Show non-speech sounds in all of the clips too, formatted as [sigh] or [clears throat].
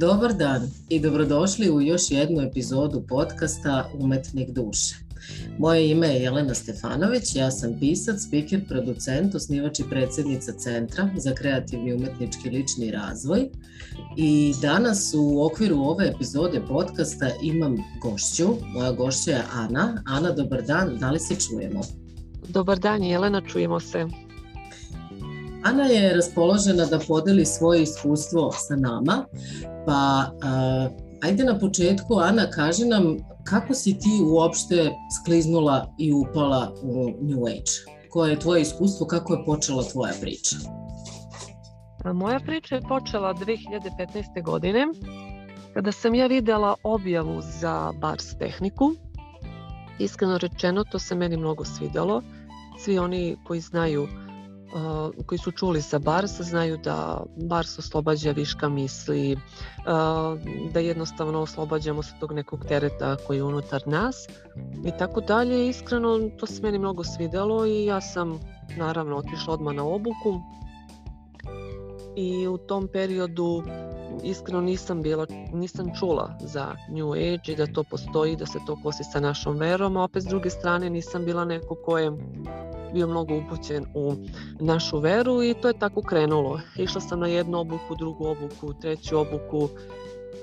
Dobar dan i dobrodošli u još jednu epizodu podcasta Umetnik duše. Moje ime je Jelena Stefanović, ja sam pisac, speaker, producent, osnivač i predsednica Centra za kreativni umetnički lični razvoj i danas u okviru ove epizode podcasta imam gošću, moja gošća je Ana. Ana, dobar dan, da li se čujemo? Dobar dan Jelena, čujemo se. Ana je raspoložena da podeli svoje iskustvo sa nama, pa uh, ajde na početku Ana kaži nam kako si ti uopšte skliznula i upala u New Age? Koje je tvoje iskustvo, kako je počela tvoja priča? A moja priča je počela 2015. godine kada sam ja videla objavu za bars tehniku. Iskreno rečeno, to se meni mnogo svidelo. Svi oni koji znaju uh, koji su čuli za Bars znaju da Bars oslobađa viška misli, uh, da jednostavno oslobađamo se tog nekog tereta koji je unutar nas i tako dalje. Iskreno to se meni mnogo svidelo i ja sam naravno otišla odmah na obuku i u tom periodu iskreno nisam bila, nisam čula za New Age i da to postoji, da se to kosi sa našom verom, a opet s druge strane nisam bila neko ko je bio mnogo upućen u našu veru i to je tako krenulo. Išla sam na jednu obuku, drugu obuku, treću obuku,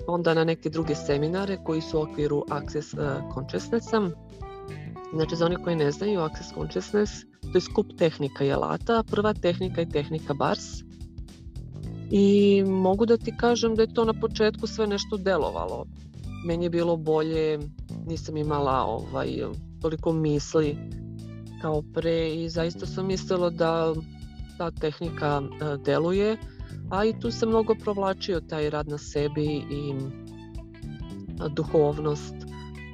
onda na neke druge seminare koji su u okviru Access uh, Consciousnessa. Znači, za oni koji ne znaju, Access Consciousness to je skup tehnika i alata. Prva tehnika je tehnika BARS. I mogu da ti kažem da je to na početku sve nešto delovalo. Meni je bilo bolje, nisam imala ovaj, toliko misli kao pre i zaista sam mislila da ta tehnika e, deluje, a i tu se mnogo provlačio taj rad na sebi i duhovnost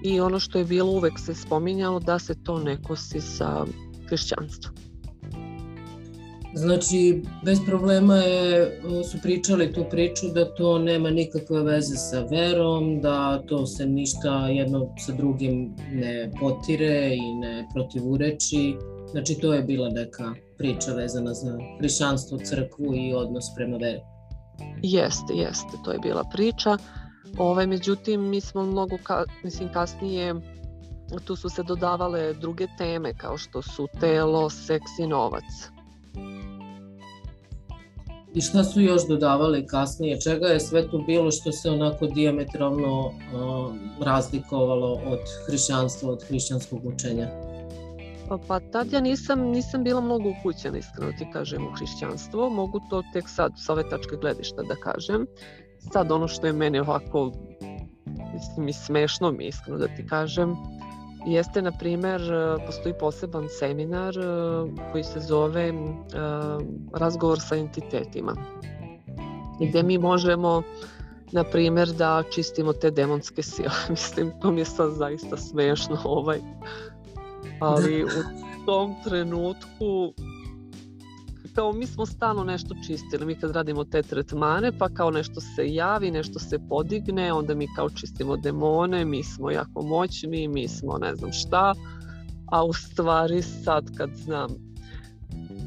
i ono što je bilo uvek se spominjalo da se to ne kosi sa hrišćanstvom. Znači, bez problema je, su pričali tu priču da to nema nikakve veze sa verom, da to se ništa jedno sa drugim ne potire i ne protivureči. Znači, to je bila neka priča vezana za hrišćanstvo, crkvu i odnos prema veri. Jeste, jeste, to je bila priča. Ovaj, međutim, mi smo mnogo, ka, mislim, kasnije tu su se dodavale druge teme kao što su telo, seks i novac I šta su još dodavali kasnije? Čega je sve tu bilo što se onako diametralno uh, razlikovalo od hrišćanstva, od hrišćanskog učenja? Pa, pa tad ja nisam, nisam bila mnogo upućena, iskreno ti kažem, u hrišćanstvo. Mogu to tek sad sa ove tačke gledišta da kažem. Sad ono što je meni ovako, mislim, i smešno mi, iskreno da ti kažem, jeste, na primer, e, postoji poseban seminar e, koji se zove e, razgovor sa entitetima. Gde mi možemo, na primer, da čistimo te demonske sile. [laughs] Mislim, to mi je sad zaista smešno, ovaj. Ali u tom trenutku kao mi smo stalno nešto čistili, mi kad radimo te tretmane, pa kao nešto se javi, nešto se podigne, onda mi kao čistimo demone, mi smo jako moćni, mi smo ne znam šta, a u stvari sad kad znam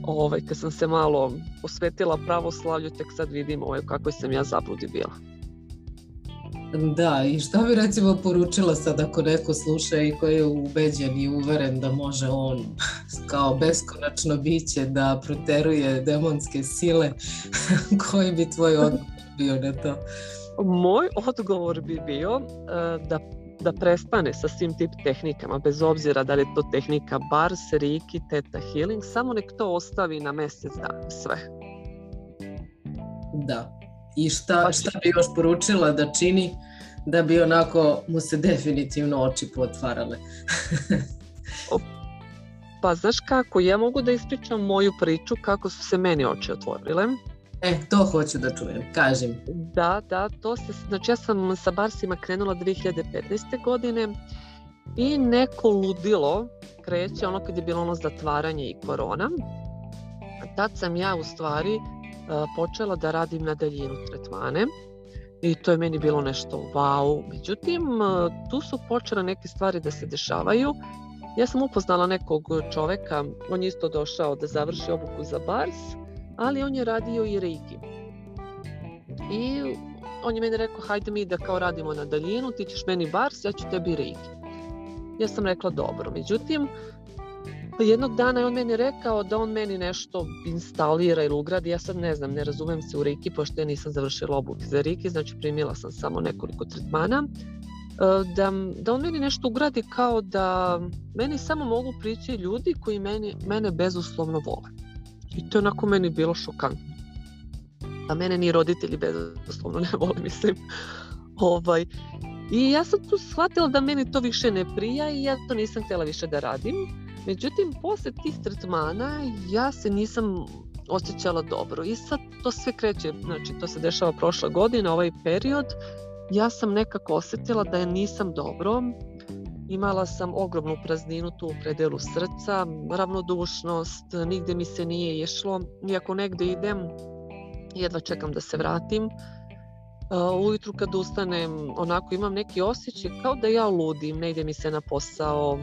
ovaj, kad sam se malo posvetila pravoslavlju, tek sad vidim ovaj, kako sam ja zabludi bila. Da, i šta bi recimo poručila sad ako neko sluša i koji je ubeđen i uveren da može on [laughs] kao beskonačno biće da proteruje demonske sile, [laughs] koji bi tvoj odgovor bio na to? Moj odgovor bi bio uh, da da prestane sa svim tip tehnikama, bez obzira da li je to tehnika Bars, Reiki, Theta Healing, samo nek to ostavi na mesec dana sve. Da, I šta, pa šta bi još poručila da čini da bi onako mu se definitivno oči potvarale? [laughs] pa znaš kako, ja mogu da ispričam moju priču kako su se meni oči otvorile. E, to hoću da čujem, kažem. Da, da, to se, znači ja sam sa Barsima krenula 2015. godine i neko ludilo kreće ono kad je bilo ono zatvaranje i korona. Tad sam ja u stvari počela da radim na daljinu tretmane i to je meni bilo nešto wow. Međutim, tu su počele neke stvari da se dešavaju. Ja sam upoznala nekog čoveka, on je isto došao da završi obuku za bars, ali on je radio i reiki. I on je meni rekao hajde mi da kao radimo na daljinu, ti ćeš meni bars, ja ću tebi reiki. Ja sam rekla dobro, međutim jednog dana je on meni rekao da on meni nešto instalira ili ugradi, ja sad ne znam, ne razumem se u reiki pošto ja nisam završila obuke za reiki, znači primila sam samo nekoliko tretmana E, da, da on meni nešto ugradi kao da meni samo mogu prići ljudi koji meni, mene bezuslovno vole. I to je onako meni bilo šokantno. Da mene ni roditelji bezuslovno ne vole, [laughs] mislim. ovaj. I ja sam tu shvatila da meni to više ne prija i ja to nisam htjela više da radim. Međutim, posle tih tretmana ja se nisam osjećala dobro. I sad to sve kreće, znači to se dešava prošla godina, ovaj period ja sam nekako osjetila da je nisam dobro. Imala sam ogromnu prazninu tu u predelu srca, ravnodušnost, nigde mi se nije išlo. Iako negde idem, jedva čekam da se vratim. Ujutru kad ustanem, onako imam neki osjećaj kao da ja ludim, ne ide mi se na posao,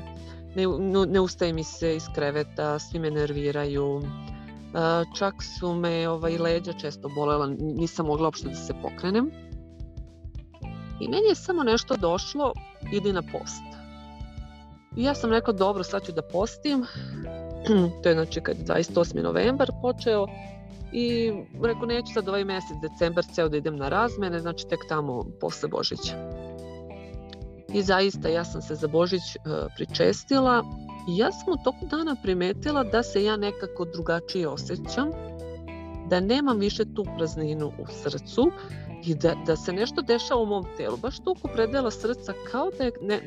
ne, ne ustaje mi se iz kreveta, svi me nerviraju. Čak su me ovaj, leđa često bolela, nisam mogla uopšte da se pokrenem. I meni je samo nešto došlo, idi na post. I ja sam rekla, dobro, sad ću da postim. [clears throat] to je znači kad 28. novembar počeo. I rekao, neću sad ovaj mjesec, decembar, ceo da idem na razmene, znači tek tamo posle Božića. I zaista ja sam se za Božić uh, pričestila i ja sam u toku dana primetila da se ja nekako drugačije osjećam, da nemam više tu prazninu u srcu, i da, da se nešto dešava u mom telu, baš tu predela srca kao da, je ne,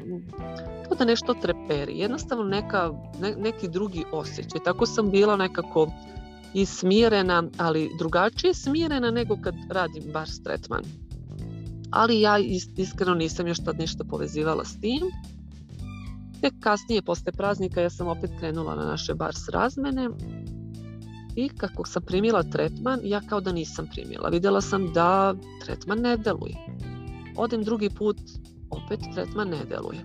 kao da nešto treperi, jednostavno neka, ne, neki drugi osjećaj. Tako sam bila nekako i smirena, ali drugačije smirena nego kad radim bar tretman. Ali ja iskreno nisam još tad ništa povezivala s tim. Tek kasnije, posle praznika, ja sam opet krenula na naše bars razmene i kako sam primila tretman, ja kao da nisam primila. Vidjela sam da tretman ne deluje. Odem drugi put, opet tretman ne deluje.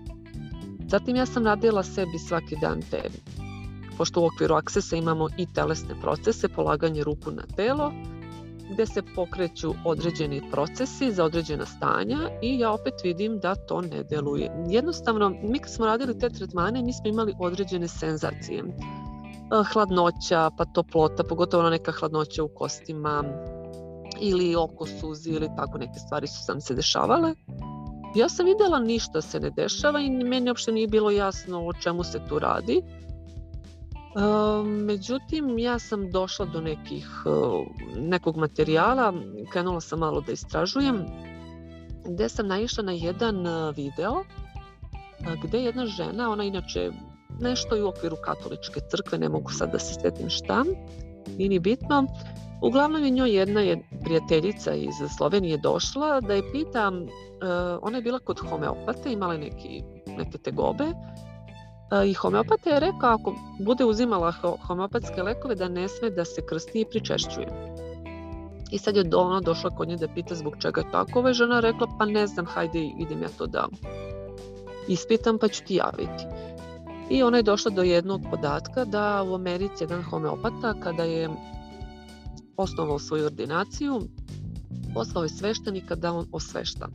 Zatim ja sam radila sebi svaki dan te, pošto u okviru aksesa imamo i telesne procese, polaganje ruku na telo, gde se pokreću određeni procesi za određena stanja i ja opet vidim da to ne deluje. Jednostavno, mi kad smo radili te tretmane, mi smo imali određene senzacije hladnoća, pa toplota, pogotovo ona neka hladnoća u kostima ili oko suzi ili tako neke stvari su sam se dešavale. Ja sam videla ništa se ne dešava i meni uopšte nije bilo jasno o čemu se tu radi. Međutim, ja sam došla do nekih, nekog materijala, krenula sam malo da istražujem, gde sam naišla na jedan video gde jedna žena, ona inače nešto i u okviru katoličke crkve, ne mogu sad da se svetim šta, nije ni bitno. Uglavnom je njoj jedna je prijateljica iz Slovenije došla da je pita, ona je bila kod homeopate, imala je neki, neke tegobe i homeopata je rekao ako bude uzimala homeopatske lekove da ne sme da se krsti i pričešćuje. I sad je ona došla kod nje da pita zbog čega je tako. Ova žena rekla pa ne znam, hajde idem ja to da ispitam pa ću ti javiti. I ona je došla do jednog podatka da u Americi jedan homeopata kada je osnovao svoju ordinaciju, poslao je sveštenika da on osvešta.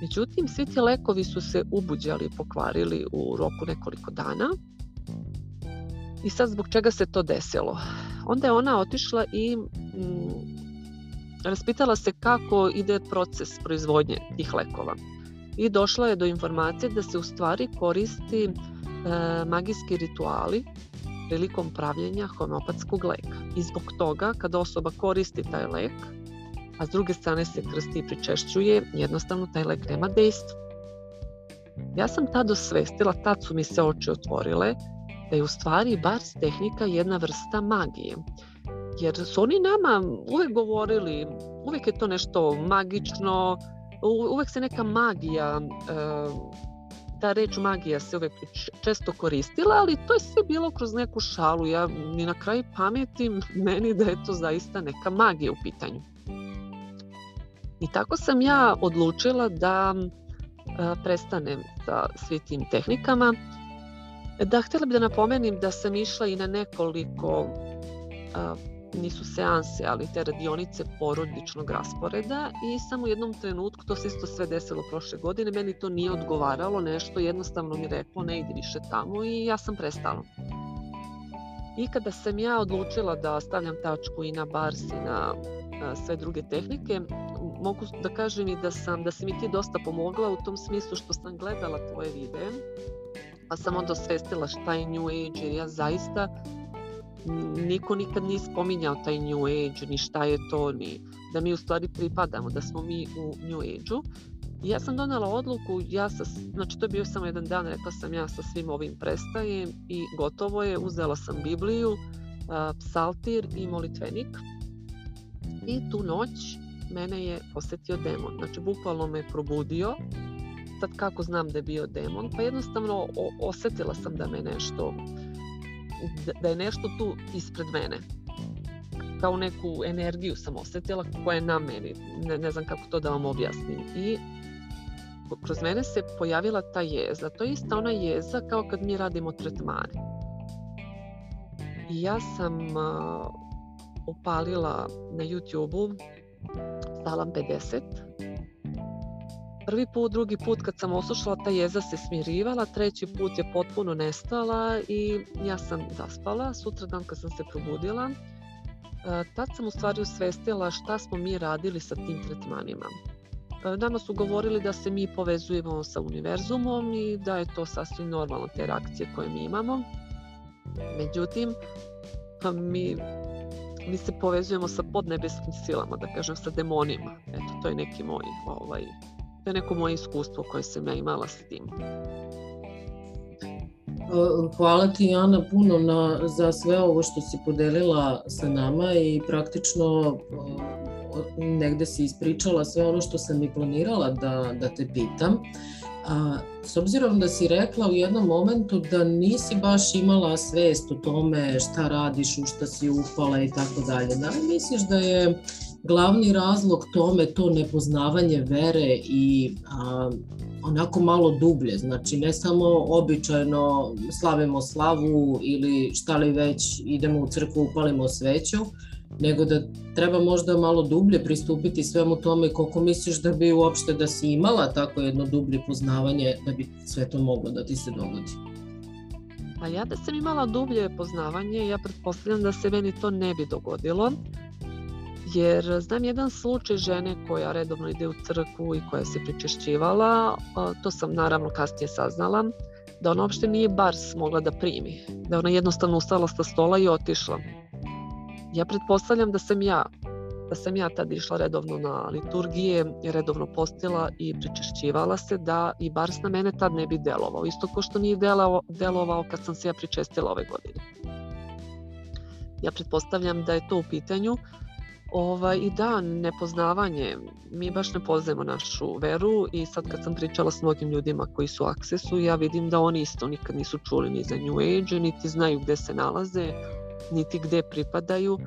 Međutim, svi ti lekovi su se ubuđali i pokvarili u roku nekoliko dana. I sad zbog čega se to desilo? Onda je ona otišla i mm, raspitala se kako ide proces proizvodnje tih lekova. I došla je do informacije da se u stvari koristi e, magijski rituali prilikom pravljenja homeopatskog leka. I zbog toga, kada osoba koristi taj lek, a s druge strane se krsti i pričešćuje, jednostavno taj lek nema dejstva. Ja sam tad osvestila, tad su mi se oči otvorile, da je u stvari bars tehnika jedna vrsta magije. Jer su oni nama uvek govorili, uvek je to nešto magično, uvek se neka magija e, ta reč magija se uvek često koristila, ali to je sve bilo kroz neku šalu. Ja ni na kraju pametim meni da je to zaista neka magija u pitanju. I tako sam ja odlučila da prestanem sa svi tim tehnikama. Da, htjela bih da napomenim da sam išla i na nekoliko nisu seanse, ali te radionice porodičnog rasporeda i samo u jednom trenutku, to se isto sve desilo prošle godine, meni to nije odgovaralo, nešto jednostavno mi reklo ne idi više tamo i ja sam prestala. I kada sam ja odlučila da stavljam tačku i na bars i na sve druge tehnike, mogu da kažem i da sam da si mi ti dosta pomogla u tom smislu što sam gledala tvoje videe, pa sam onda osvestila šta je New Age, jer ja zaista niko nikad nije spominjao taj New Age, ni šta je to, ni da mi u stvari pripadamo, da smo mi u New Age-u. Ja sam donela odluku, ja sa, znači to je bio samo jedan dan, rekla sam ja sa svim ovim prestajem i gotovo je, uzela sam Bibliju, psaltir i molitvenik. I tu noć mene je posetio demon, znači bukvalno me probudio, sad kako znam da je bio demon, pa jednostavno osetila sam da me nešto da je nešto tu ispred mene. Kao neku energiju sam osetila koja je na meni. Ne, ne znam kako to da vam objasnim. I kroz mene se pojavila ta jeza. To je ista ona jeza kao kad mi radimo tretmane. I ja sam upalila na YouTube-u Salam 50 Prvi put, drugi put kad sam oslušala ta jeza se smirivala, treći put je potpuno nestala i ja sam zaspala. Sutradan kad sam se probudila, e, tad sam u stvari usvestila šta smo mi radili sa tim tretmanima. E, nama su govorili da se mi povezujemo sa univerzumom i da je to sasvim normalno te reakcije koje mi imamo. Međutim, mi, mi se povezujemo sa podnebeskim silama, da kažem sa demonima. Eto, to je neki moj ovaj, To je neko moje iskustvo koje sam ja imala s tim. Hvala ti Jana puno na, za sve ovo što si podelila sa nama i praktično negde si ispričala sve ono što sam i planirala da, da te pitam. A, s obzirom da si rekla u jednom momentu da nisi baš imala svest o tome šta radiš, u šta si upala i tako dalje, da li misliš da je glavni razlog tome to nepoznavanje vere i a, onako malo dublje, znači ne samo običajno slavimo slavu ili šta li već idemo u crkvu upalimo sveću, nego da treba možda malo dublje pristupiti svemu tome koliko misliš da bi uopšte da si imala tako jedno dublje poznavanje da bi sve to moglo da ti se dogodi. Pa ja da sam imala dublje poznavanje, ja pretpostavljam da se meni to ne bi dogodilo, jer znam jedan slučaj žene koja redovno ide u crkvu i koja se pričešćivala, to sam naravno kasnije saznala, da ona uopšte nije bars mogla da primi, da ona jednostavno ustala sa stola i otišla. Ja pretpostavljam da sam ja da sam ja tad išla redovno na liturgije, redovno postila i pričešćivala se da i bars na mene tad ne bi delovao. Isto ko što nije delovao, delovao kad sam se ja pričestila ove godine. Ja pretpostavljam da je to u pitanju, Ovaj, I da, nepoznavanje, mi baš ne poznajemo našu veru i sad kad sam pričala s mnogim ljudima koji su u Aksesu, ja vidim da oni isto nikad nisu čuli ni za New Age, niti znaju gde se nalaze, niti gde pripadaju.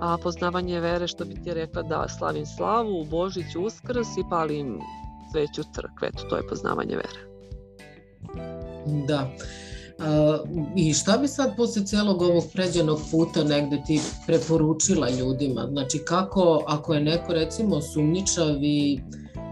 A poznavanje vere, što bi ti rekla da slavim slavu, Božić, Uskrs i palim sveću crkve, to je poznavanje vere. Da. I šta bi sad posle celog ovog pređenog puta negde ti preporučila ljudima? Znači kako, ako je neko recimo sumnjičav i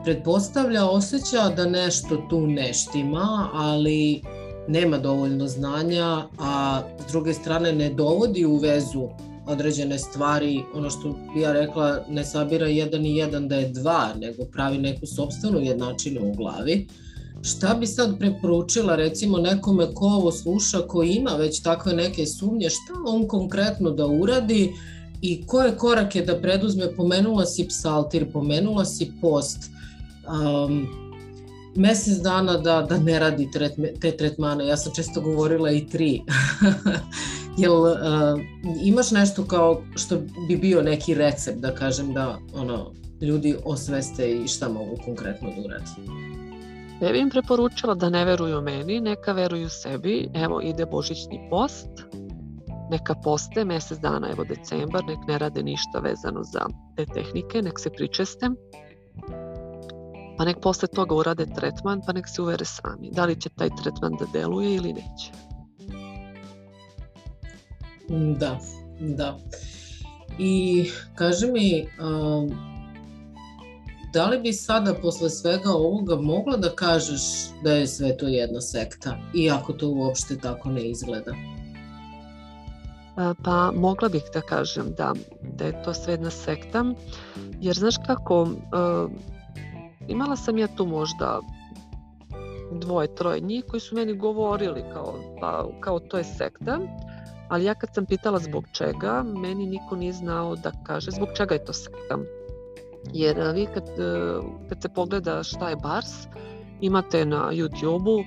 pretpostavlja, osjeća da nešto tu ne štima, ali nema dovoljno znanja, a s druge strane ne dovodi u vezu određene stvari, ono što bi ja rekla, ne sabira jedan i jedan da je dva, nego pravi neku sobstvenu jednačinu u glavi. Šta bi sad preporučila recimo nekome ko ovo sluša, ko ima već takve neke sumnje, šta on konkretno da uradi i koje korake da preduzme? Pomenula si psaltir, pomenula si post, um, mesec dana da, da ne radi te tretmane, ja sam često govorila i tri. [laughs] Jel uh, imaš nešto kao što bi bio neki recept da kažem da ono, ljudi osveste i šta mogu konkretno da uradi? Ne bi im preporučila da ne veruju meni, neka veruju sebi. Evo ide božićni post, neka poste mesec dana, evo decembar, nek ne rade ništa vezano za te tehnike, nek se pričeste. Pa nek posle toga urade tretman, pa nek se uvere sami. Da li će taj tretman da deluje ili neće. Da, da. I kaži mi, da li bi sada posle svega ovoga mogla da kažeš da je sve to jedna sekta, iako to uopšte tako ne izgleda? Pa mogla bih da kažem da, da je to sve jedna sekta, jer znaš kako, imala sam ja tu možda dvoje, troje njih koji su meni govorili kao, pa, kao to je sekta, ali ja kad sam pitala zbog čega, meni niko nije znao da kaže zbog čega je to sekta. Jer vi kad, kad se pogleda šta je BARS, imate na YouTube-u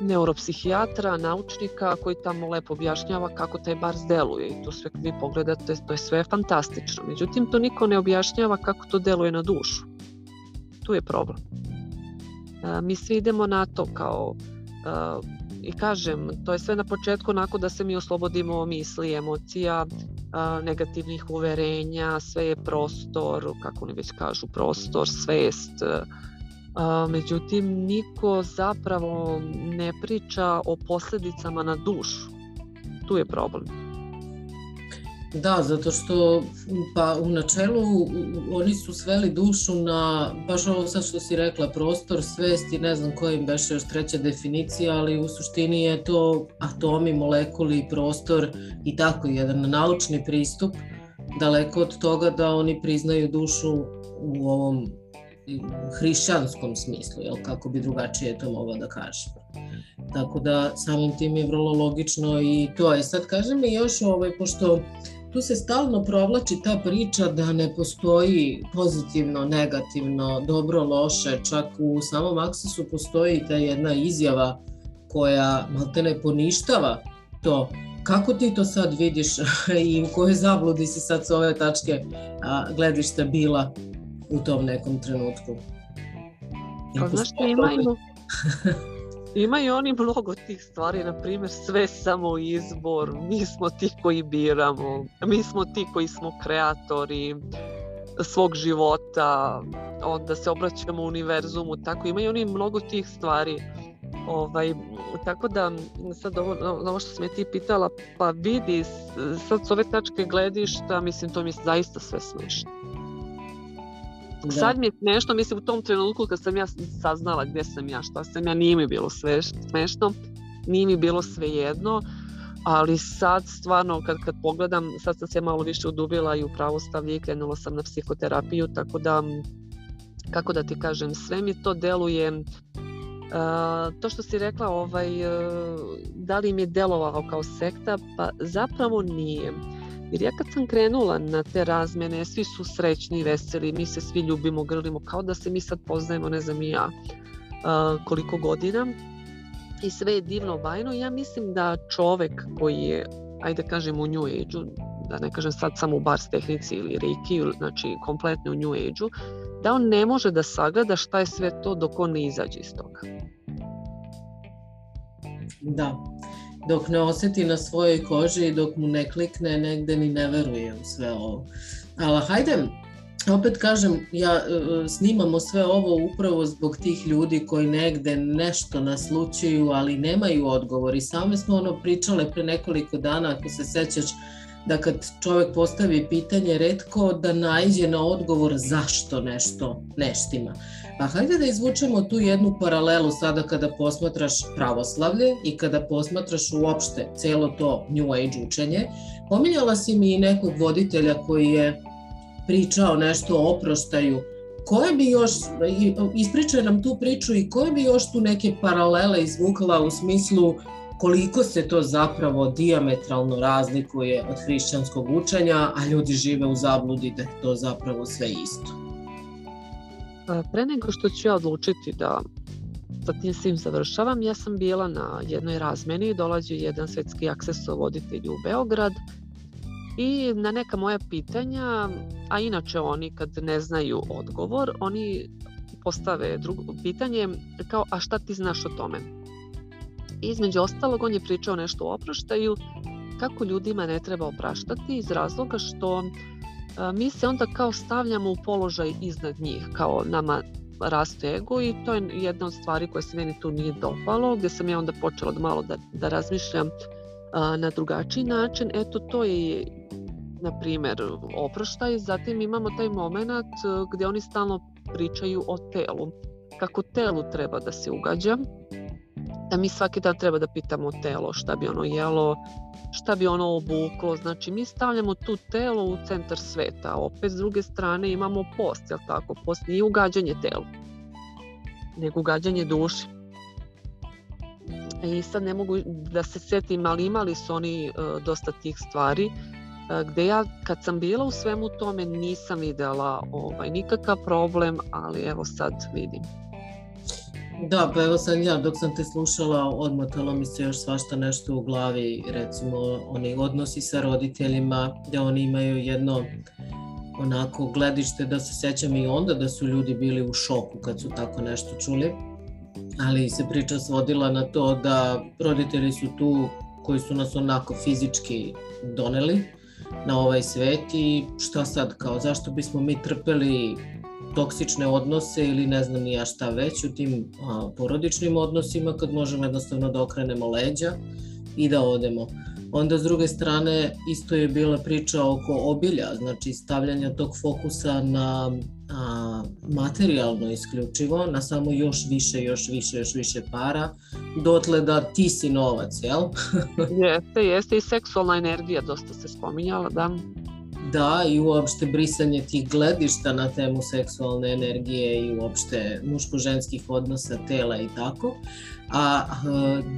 neuropsihijatra, naučnika koji tamo lepo objašnjava kako taj bars deluje i to sve kad vi pogledate, to je sve fantastično. Međutim, to niko ne objašnjava kako to deluje na dušu. Tu je problem. Mi svi idemo na to kao i kažem, to je sve na početku onako da se mi oslobodimo misli, emocija, negativnih uverenja, sve je prostor, kako oni već kažu, prostor, svest. Međutim, niko zapravo ne priča o posljedicama na dušu. Tu je problem. Da, zato što pa u načelu oni su sveli dušu na baš ovo sad što si rekla, prostor, svest i ne znam kojim beše još treća definicija, ali u suštini je to atomi, molekuli, prostor i tako jedan naučni pristup daleko od toga da oni priznaju dušu u ovom hrišćanskom smislu, jel, kako bi drugačije to mogla da kažem. Tako da samim tim je vrlo logično i to je. Sad kaže mi još, ovaj, pošto tu se stalno provlači ta priča da ne postoji pozitivno, negativno, dobro, loše, čak u samom Aksesu postoji ta jedna izjava koja malte ne poništava to. Kako ti to sad vidiš? [laughs] I u kojoj zabludi si sad s ove tačke gledišta bila u tom nekom trenutku? Pa znaš imaju, [laughs] Imaju oni mnogo tih stvari, na primjer sve samo izbor, mi smo ti koji biramo, mi smo ti koji smo kreatori svog života, onda se obraćamo univerzumu, tako imaju oni mnogo tih stvari. Ovaj, tako da sad ovo, ovo što sam je ti pitala, pa vidi, sad s ove tačke gledišta, mislim to mi je zaista sve smiješno. Da. Sad mi je smešno, mislim u tom trenutku kad sam ja saznala gdje sam ja, šta sam ja, nije mi bilo sve smešno, nije mi bilo sve jedno, ali sad stvarno kad, kad pogledam, sad sam se malo više udubila i u pravostavlje i krenula sam na psihoterapiju, tako da, kako da ti kažem, sve mi to deluje, uh, to što si rekla, ovaj, uh, da li mi je delovalo kao sekta, pa zapravo nije jer ja kad sam krenula na te razmjene, svi su srećni, veseli, mi se svi ljubimo, grlimo, kao da se mi sad poznajemo, ne znam i ja, koliko godina. I sve je divno bajno. Ja mislim da čovek koji je, ajde kažem u New age da ne kažem sad samo u bars tehnici ili reiki, znači kompletno u New age da on ne može da sagleda šta je sve to dok on ne izađe iz toga. Da, dok ne osjeti na svojoj koži i dok mu ne klikne negde ni ne veruje u sve ovo. Ali hajde, opet kažem, ja e, snimamo sve ovo upravo zbog tih ljudi koji negde nešto naslučuju, ali nemaju odgovor. I same smo ono pričale pre nekoliko dana, ako se sećaš, da kad čovjek postavi pitanje, redko da najđe na odgovor zašto nešto neštima. Pa hajde da izvučemo tu jednu paralelu sada kada posmatraš pravoslavlje i kada posmatraš uopšte celo to New Age učenje. Pominjala si mi i nekog voditelja koji je pričao nešto o oproštaju. Koje bi još, ispričaj nam tu priču i koje bi još tu neke paralele izvukla u smislu koliko se to zapravo diametralno razlikuje od hrišćanskog učenja, a ljudi žive u zabludi da je to zapravo sve isto. Pre nego što ću ja odlučiti da sa tim svim završavam, ja sam bila na jednoj razmeni, dolazi jedan svetski voditelj u Beograd i na neka moja pitanja, a inače oni kad ne znaju odgovor, oni postave drugo pitanje kao a šta ti znaš o tome? I između ostalog on je pričao nešto o oproštaju, kako ljudima ne treba opraštati iz razloga što mi se onda kao stavljamo u položaj iznad njih, kao nama raste ego i to je jedna od stvari koja se meni tu nije dopalo, gdje sam ja onda počela da malo da, da razmišljam na drugačiji način. Eto, to je na primjer oproštaj, zatim imamo taj moment gdje oni stalno pričaju o telu, kako telu treba da se ugađa, da mi svaki dan treba da pitamo telo šta bi ono jelo, šta bi ono obuklo, znači mi stavljamo tu telo u centar sveta, opet s druge strane imamo post, jel tako, post nije ugađanje telu, nego ugađanje duši. I sad ne mogu da se sjetim, ali imali su oni uh, dosta tih stvari uh, gdje ja kad sam bila u svemu tome nisam vidjela ovaj, nikakav problem, ali evo sad vidim. Da, pa evo sad ja dok sam te slušala odmotalo mi se još svašta nešto u glavi, recimo oni odnosi sa roditeljima, da oni imaju jedno onako gledište da se sećam i onda da su ljudi bili u šoku kad su tako nešto čuli, ali se priča svodila na to da roditelji su tu koji su nas onako fizički doneli na ovaj svet i šta sad kao zašto bismo mi trpeli toksične odnose ili ne znam ni ja šta već u tim a, porodičnim odnosima kad možemo jednostavno da okrenemo leđa i da odemo. Onda s druge strane isto je bila priča oko obilja, znači stavljanja tog fokusa na a, materijalno isključivo, na samo još više, još više, još više para, dotle da ti si novac, jel? [laughs] jeste, jeste i seksualna energija dosta se spominjala, da da i uopšte brisanje tih gledišta na temu seksualne energije i uopšte muško-ženskih odnosa tela i tako. A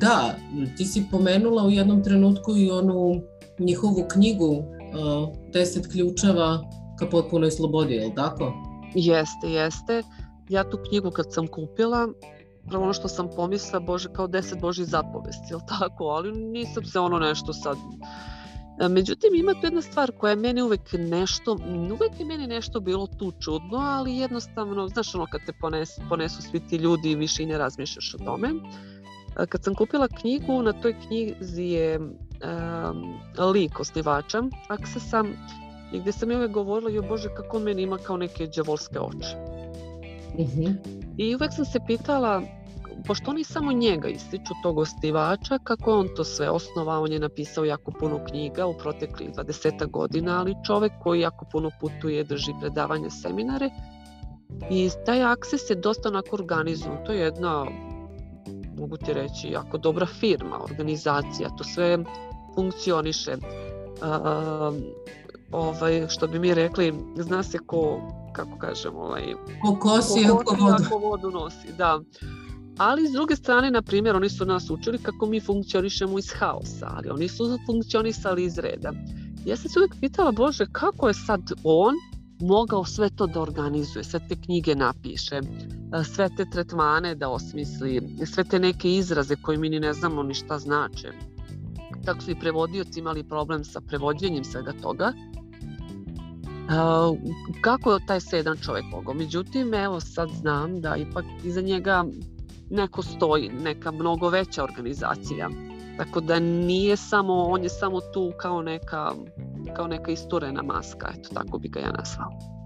da, ti si pomenula u jednom trenutku i onu njihovu knjigu Deset ključeva ka potpunoj slobodi, je li tako? Jeste, jeste. Ja tu knjigu kad sam kupila, prvo ono što sam pomisla, bože, kao deset božih zapovesti, je tako? Ali nisam se ono nešto sad Međutim, ima tu jedna stvar koja je meni uvek nešto, uvek je meni nešto bilo tu čudno, ali jednostavno, znaš ono kad te ponesu, ponesu svi ti ljudi više i ne razmišljaš o tome. Kad sam kupila knjigu, na toj knjizi je um, lik osnivača Aksesa i gdje sam i uvek govorila, jo bože kako on meni ima kao neke džavolske oči. Mhm. -huh. I uvek sam se pitala pošto oni samo njega ističu tog ostivača, kako on to sve osnovao, on je napisao jako puno knjiga u proteklih 20 godina, ali čovek koji jako puno putuje, drži predavanje, seminare i taj akses je dosta onako organizovan. To je jedna, mogu ti reći, jako dobra firma, organizacija, to sve funkcioniše. Uh, ovaj, što bi mi rekli, zna se ko, kako kažem, ovaj, ko kosi, ko, ko vodu. vodu nosi, da ali s druge strane, na primjer, oni su nas učili kako mi funkcionišemo iz haosa, ali oni su funkcionisali iz reda. Ja sam se uvijek pitala, Bože, kako je sad on mogao sve to da organizuje, sve te knjige napiše, sve te tretmane da osmisli, sve te neke izraze koje mi ni ne znamo ni šta znače. Tako su i prevodioci imali problem sa prevođenjem svega toga. Uh, kako je taj se jedan čovjek mogao? Međutim, evo sad znam da ipak iza njega neko stoji, neka mnogo veća organizacija. Tako da nije samo, on je samo tu kao neka, kao neka isturena maska, eto tako bi ga ja nazvala.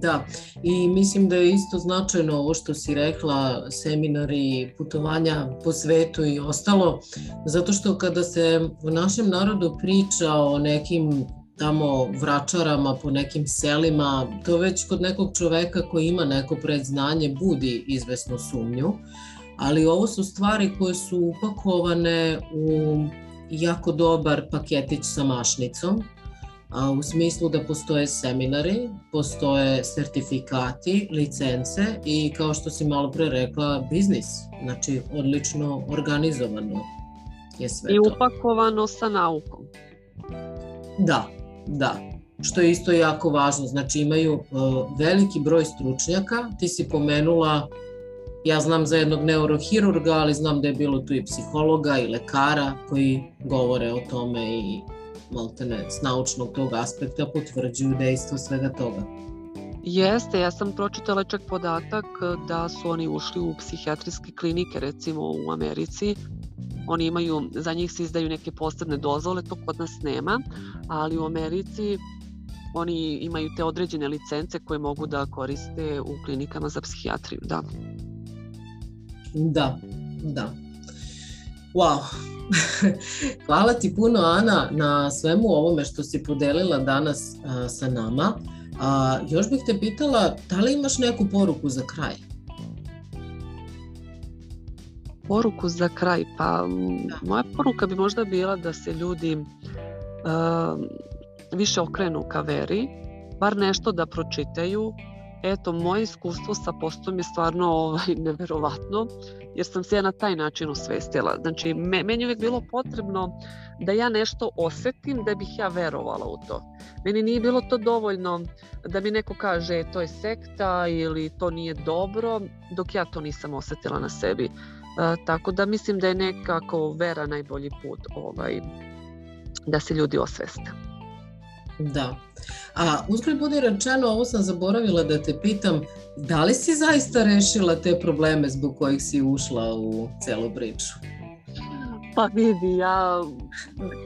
Da, i mislim da je isto značajno ovo što si rekla, seminari, putovanja po svetu i ostalo, zato što kada se u našem narodu priča o nekim tamo vračarama po nekim selima, to već kod nekog čoveka koji ima neko predznanje budi izvesnu sumnju, ali ovo su stvari koje su upakovane u jako dobar paketić sa mašnicom, a u smislu da postoje seminari, postoje sertifikati, licence i kao što si malo pre rekla, biznis, znači odlično organizovano je sve I to. I upakovano sa naukom. Da, Da, što je isto jako važno. Znači imaju uh, veliki broj stručnjaka. Ti si pomenula, ja znam za jednog neurohirurga, ali znam da je bilo tu i psihologa i lekara koji govore o tome i maltene s naučnog tog aspekta potvrđuju dejstvo svega toga. Jeste, ja sam pročitala čak podatak da su oni ušli u psihijatrijske klinike recimo u Americi Oni imaju, za njih se izdaju neke posebne dozvole, to kod nas nema, ali u Americi oni imaju te određene licence koje mogu da koriste u klinikama za psihijatriju, da. Da, da. Wow, [laughs] Hvala ti puno Ana na svemu ovome što si podelila danas a, sa nama. A, još bih te pitala, da li imaš neku poruku za kraj? Poruku za kraj, pa da. moja poruka bi možda bila da se ljudi uh, više okrenu ka veri, bar nešto da pročitaju. Eto, moje iskustvo sa postom je stvarno ovaj, neverovatno, jer sam se ja na taj način osvestila. Znači, me, meni je uvijek bilo potrebno da ja nešto osetim da bih ja verovala u to. Meni nije bilo to dovoljno da mi neko kaže to je sekta ili to nije dobro, dok ja to nisam osetila na sebi. Tako da mislim da je nekako vera najbolji put ovaj, da se ljudi osveste. Da. A uzgled bude rečeno, ovo sam zaboravila da te pitam, da li si zaista rešila te probleme zbog kojih si ušla u celu priču? Pa vidi, ja,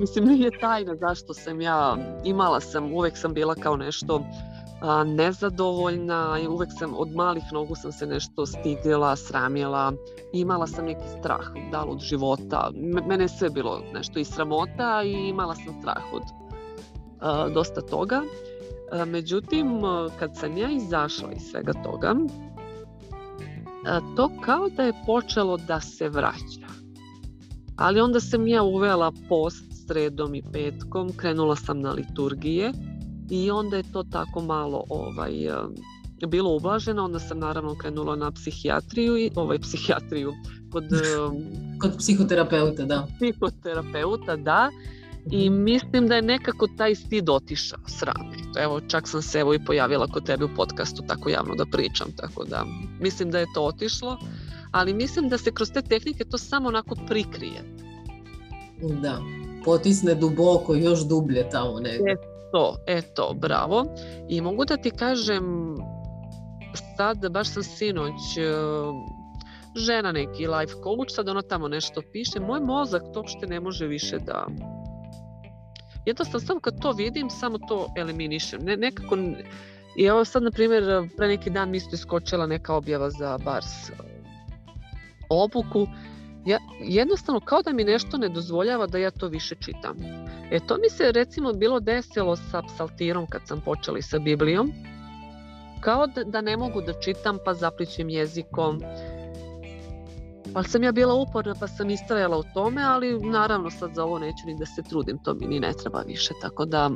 mislim, nije tajna zašto sam ja, imala sam, uvek sam bila kao nešto a, nezadovoljna i uvek sam od malih nogu sam se nešto stigla, sramila, imala sam neki strah, da li od života, mene je sve bilo nešto i sramota i imala sam strah od a, dosta toga. A, međutim, kad sam ja izašla iz svega toga, a, to kao da je počelo da se vraća. Ali onda sam ja uvela post sredom i petkom, krenula sam na liturgije i onda je to tako malo ovaj, bilo ublaženo, onda sam naravno krenula na psihijatriju i ovaj psihijatriju kod [laughs] kod psihoterapeuta, da. Psihoterapeuta, da. I mhm. mislim da je nekako taj stid otišao srame. Evo, čak sam se evo i pojavila kod tebe u podcastu tako javno da pričam, tako da mislim da je to otišlo, ali mislim da se kroz te tehnike to samo onako prikrije. Da, potisne duboko, još dublje tamo negdje. Eto, eto, bravo. I mogu da ti kažem, sad baš sam sinoć e, žena neki life coach, sad ona tamo nešto piše, moj mozak to uopšte ne može više da jednostavno samo kad to vidim, samo to eliminišem. Ne, nekako, i evo sad, na primjer, pre neki dan mi isto iskočila neka objava za Bars e, obuku, ja, jednostavno kao da mi nešto ne dozvoljava da ja to više čitam. E to mi se recimo bilo desilo sa psaltirom kad sam počela sa Biblijom, kao da, da ne mogu da čitam pa zaplićem jezikom, ali sam ja bila uporna pa sam istrajala u tome, ali naravno sad za ovo neću ni da se trudim, to mi ni ne treba više, tako da...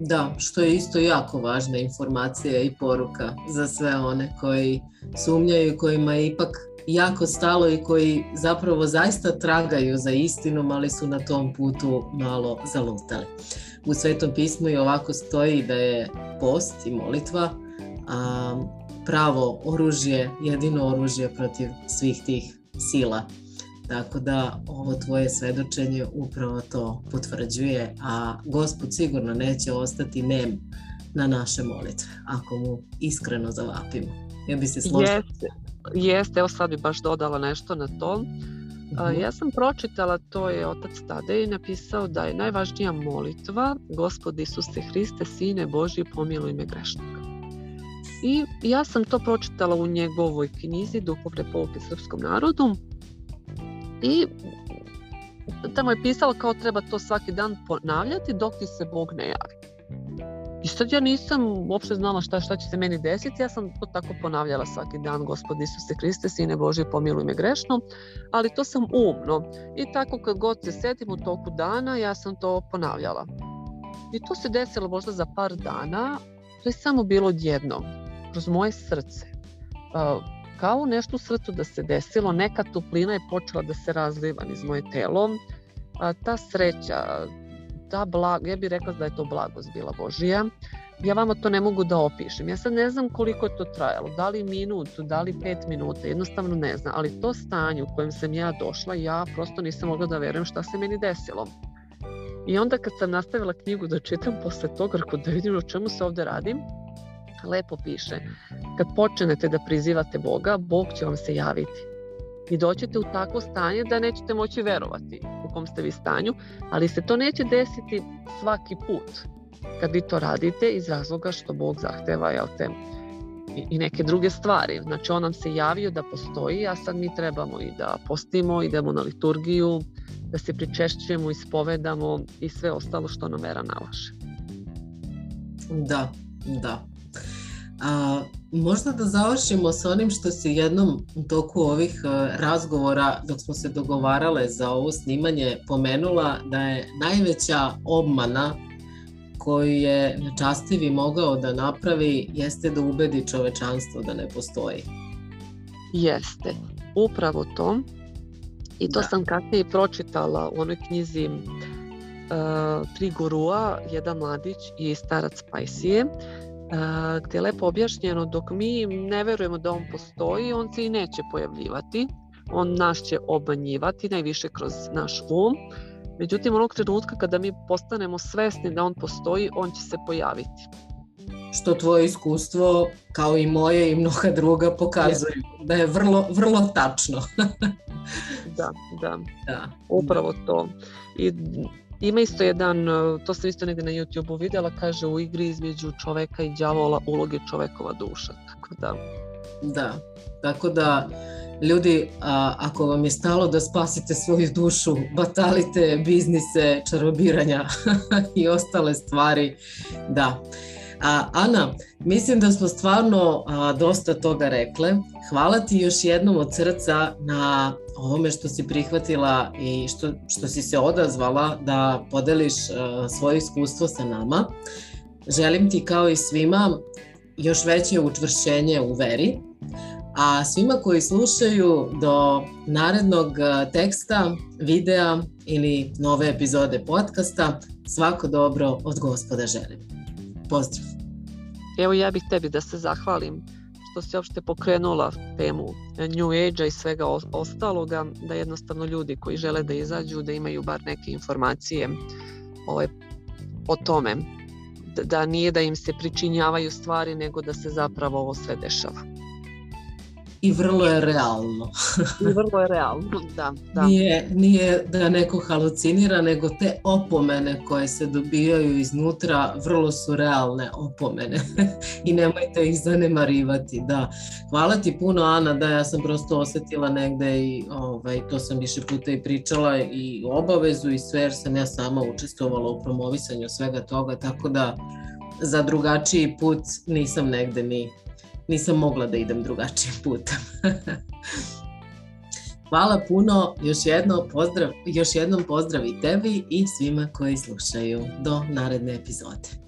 Da, što je isto jako važna informacija i poruka za sve one koji sumnjaju, kojima je ipak jako stalo i koji zapravo zaista tragaju za istinom, ali su na tom putu malo zalutali. U Svetom pismu i ovako stoji da je post i molitva a, pravo oružje, jedino oružje protiv svih tih sila. Tako da ovo tvoje svedočenje upravo to potvrđuje, a gospod sigurno neće ostati nem na naše molitve, ako mu iskreno zavapimo. Ja bi se složila. Jeste, jeste, evo sad bi baš dodala nešto na to. Uh, ja sam pročitala, to je otac Tadej napisao da je najvažnija molitva Gospod Isuse Hriste, Sine Božji, pomiluj me grešnika. I ja sam to pročitala u njegovoj knjizi Duhovne pouke srpskom narodu i tamo je pisala kao treba to svaki dan ponavljati dok ti se Bog ne javi. I sad ja nisam uopšte znala šta, šta će se meni desiti, ja sam to tako ponavljala svaki dan, Gospod Isuse Hriste, Sine Boži, pomiluj me grešno, ali to sam umno. I tako kad god se setim u toku dana, ja sam to ponavljala. I to se desilo možda za par dana, to je samo bilo odjedno kroz moje srce. Kao nešto u srcu da se desilo, neka toplina je počela da se razliva iz moje telo. Ta sreća, ta blag, ja bih rekla da je to blagost bila Božija. Ja vama to ne mogu da opišem. Ja sad ne znam koliko je to trajalo, da li minutu, da li pet minuta, jednostavno ne znam, ali to stanje u kojem sam ja došla, ja prosto nisam mogla da verujem šta se meni desilo. I onda kad sam nastavila knjigu da čitam posle toga, rekao da vidim o čemu se ovde radim, lepo piše, kad počnete da prizivate Boga, Bog će vam se javiti. I doćete u takvo stanje da nećete moći verovati u kom ste vi stanju, ali se to neće desiti svaki put kad vi to radite iz razloga što Bog zahteva jel te, i neke druge stvari. Znači on nam se javio da postoji, a sad mi trebamo i da postimo, idemo na liturgiju, da se pričešćujemo, ispovedamo i sve ostalo što nam vera nalaže. Da, da. A, možda da završimo sa onim što si jednom u toku ovih razgovora dok smo se dogovarale za ovo snimanje pomenula da je najveća obmana koju je nečastivi mogao da napravi jeste da ubedi čovečanstvo da ne postoji. Jeste, upravo to. I to da. sam kasnije pročitala u onoj knjizi uh, Tri gurua, jedan mladić i starac Pajsije, uh, gde je lepo objašnjeno dok mi ne verujemo da on postoji, on se i neće pojavljivati. On nas će obmanjivati, najviše kroz naš um, Međutim, onog trenutka kada mi postanemo svesni da on postoji, on će se pojaviti. Što tvoje iskustvo, kao i moje i mnoga druga, pokazuju je. da je vrlo, vrlo tačno. da, da, da. Upravo to. I ima isto jedan, to sam isto negde na YouTube-u videla, kaže u igri između čoveka i đavola uloge čovekova duša. Tako da... Da, tako da Ljudi, a, ako vam je stalo da spasite svoju dušu, batalite biznise, čarobiranja [laughs] i ostale stvari, da. A, Ana, mislim da smo stvarno a, dosta toga rekle. Hvala ti još jednom od srca na ovome što si prihvatila i što, što si se odazvala da podeliš svoje iskustvo sa nama. Želim ti kao i svima još veće učvršćenje u veri, A svima koji slušaju do narednog teksta, videa ili nove epizode podcasta, svako dobro od gospoda želim. Pozdrav! Evo ja bih tebi da se zahvalim što si uopšte pokrenula temu New Age-a i svega ostaloga, da jednostavno ljudi koji žele da izađu, da imaju bar neke informacije ovaj, o tome, da nije da im se pričinjavaju stvari, nego da se zapravo ovo sve dešava i vrlo je realno. [laughs] I vrlo je realno, da. da. Nije, nije da neko halucinira, nego te opomene koje se dobijaju iznutra vrlo su realne opomene [laughs] i nemojte ih zanemarivati. Da. Hvala ti puno Ana, da ja sam prosto osetila negde i ovaj, to sam više puta i pričala i obavezu i sve jer sam ja sama učestvovala u promovisanju svega toga, tako da za drugačiji put nisam negde ni nisam mogla da idem drugačijim putem. [laughs] Hvala puno, još, jedno pozdrav, još jednom pozdrav i tebi i svima koji slušaju. Do naredne epizode.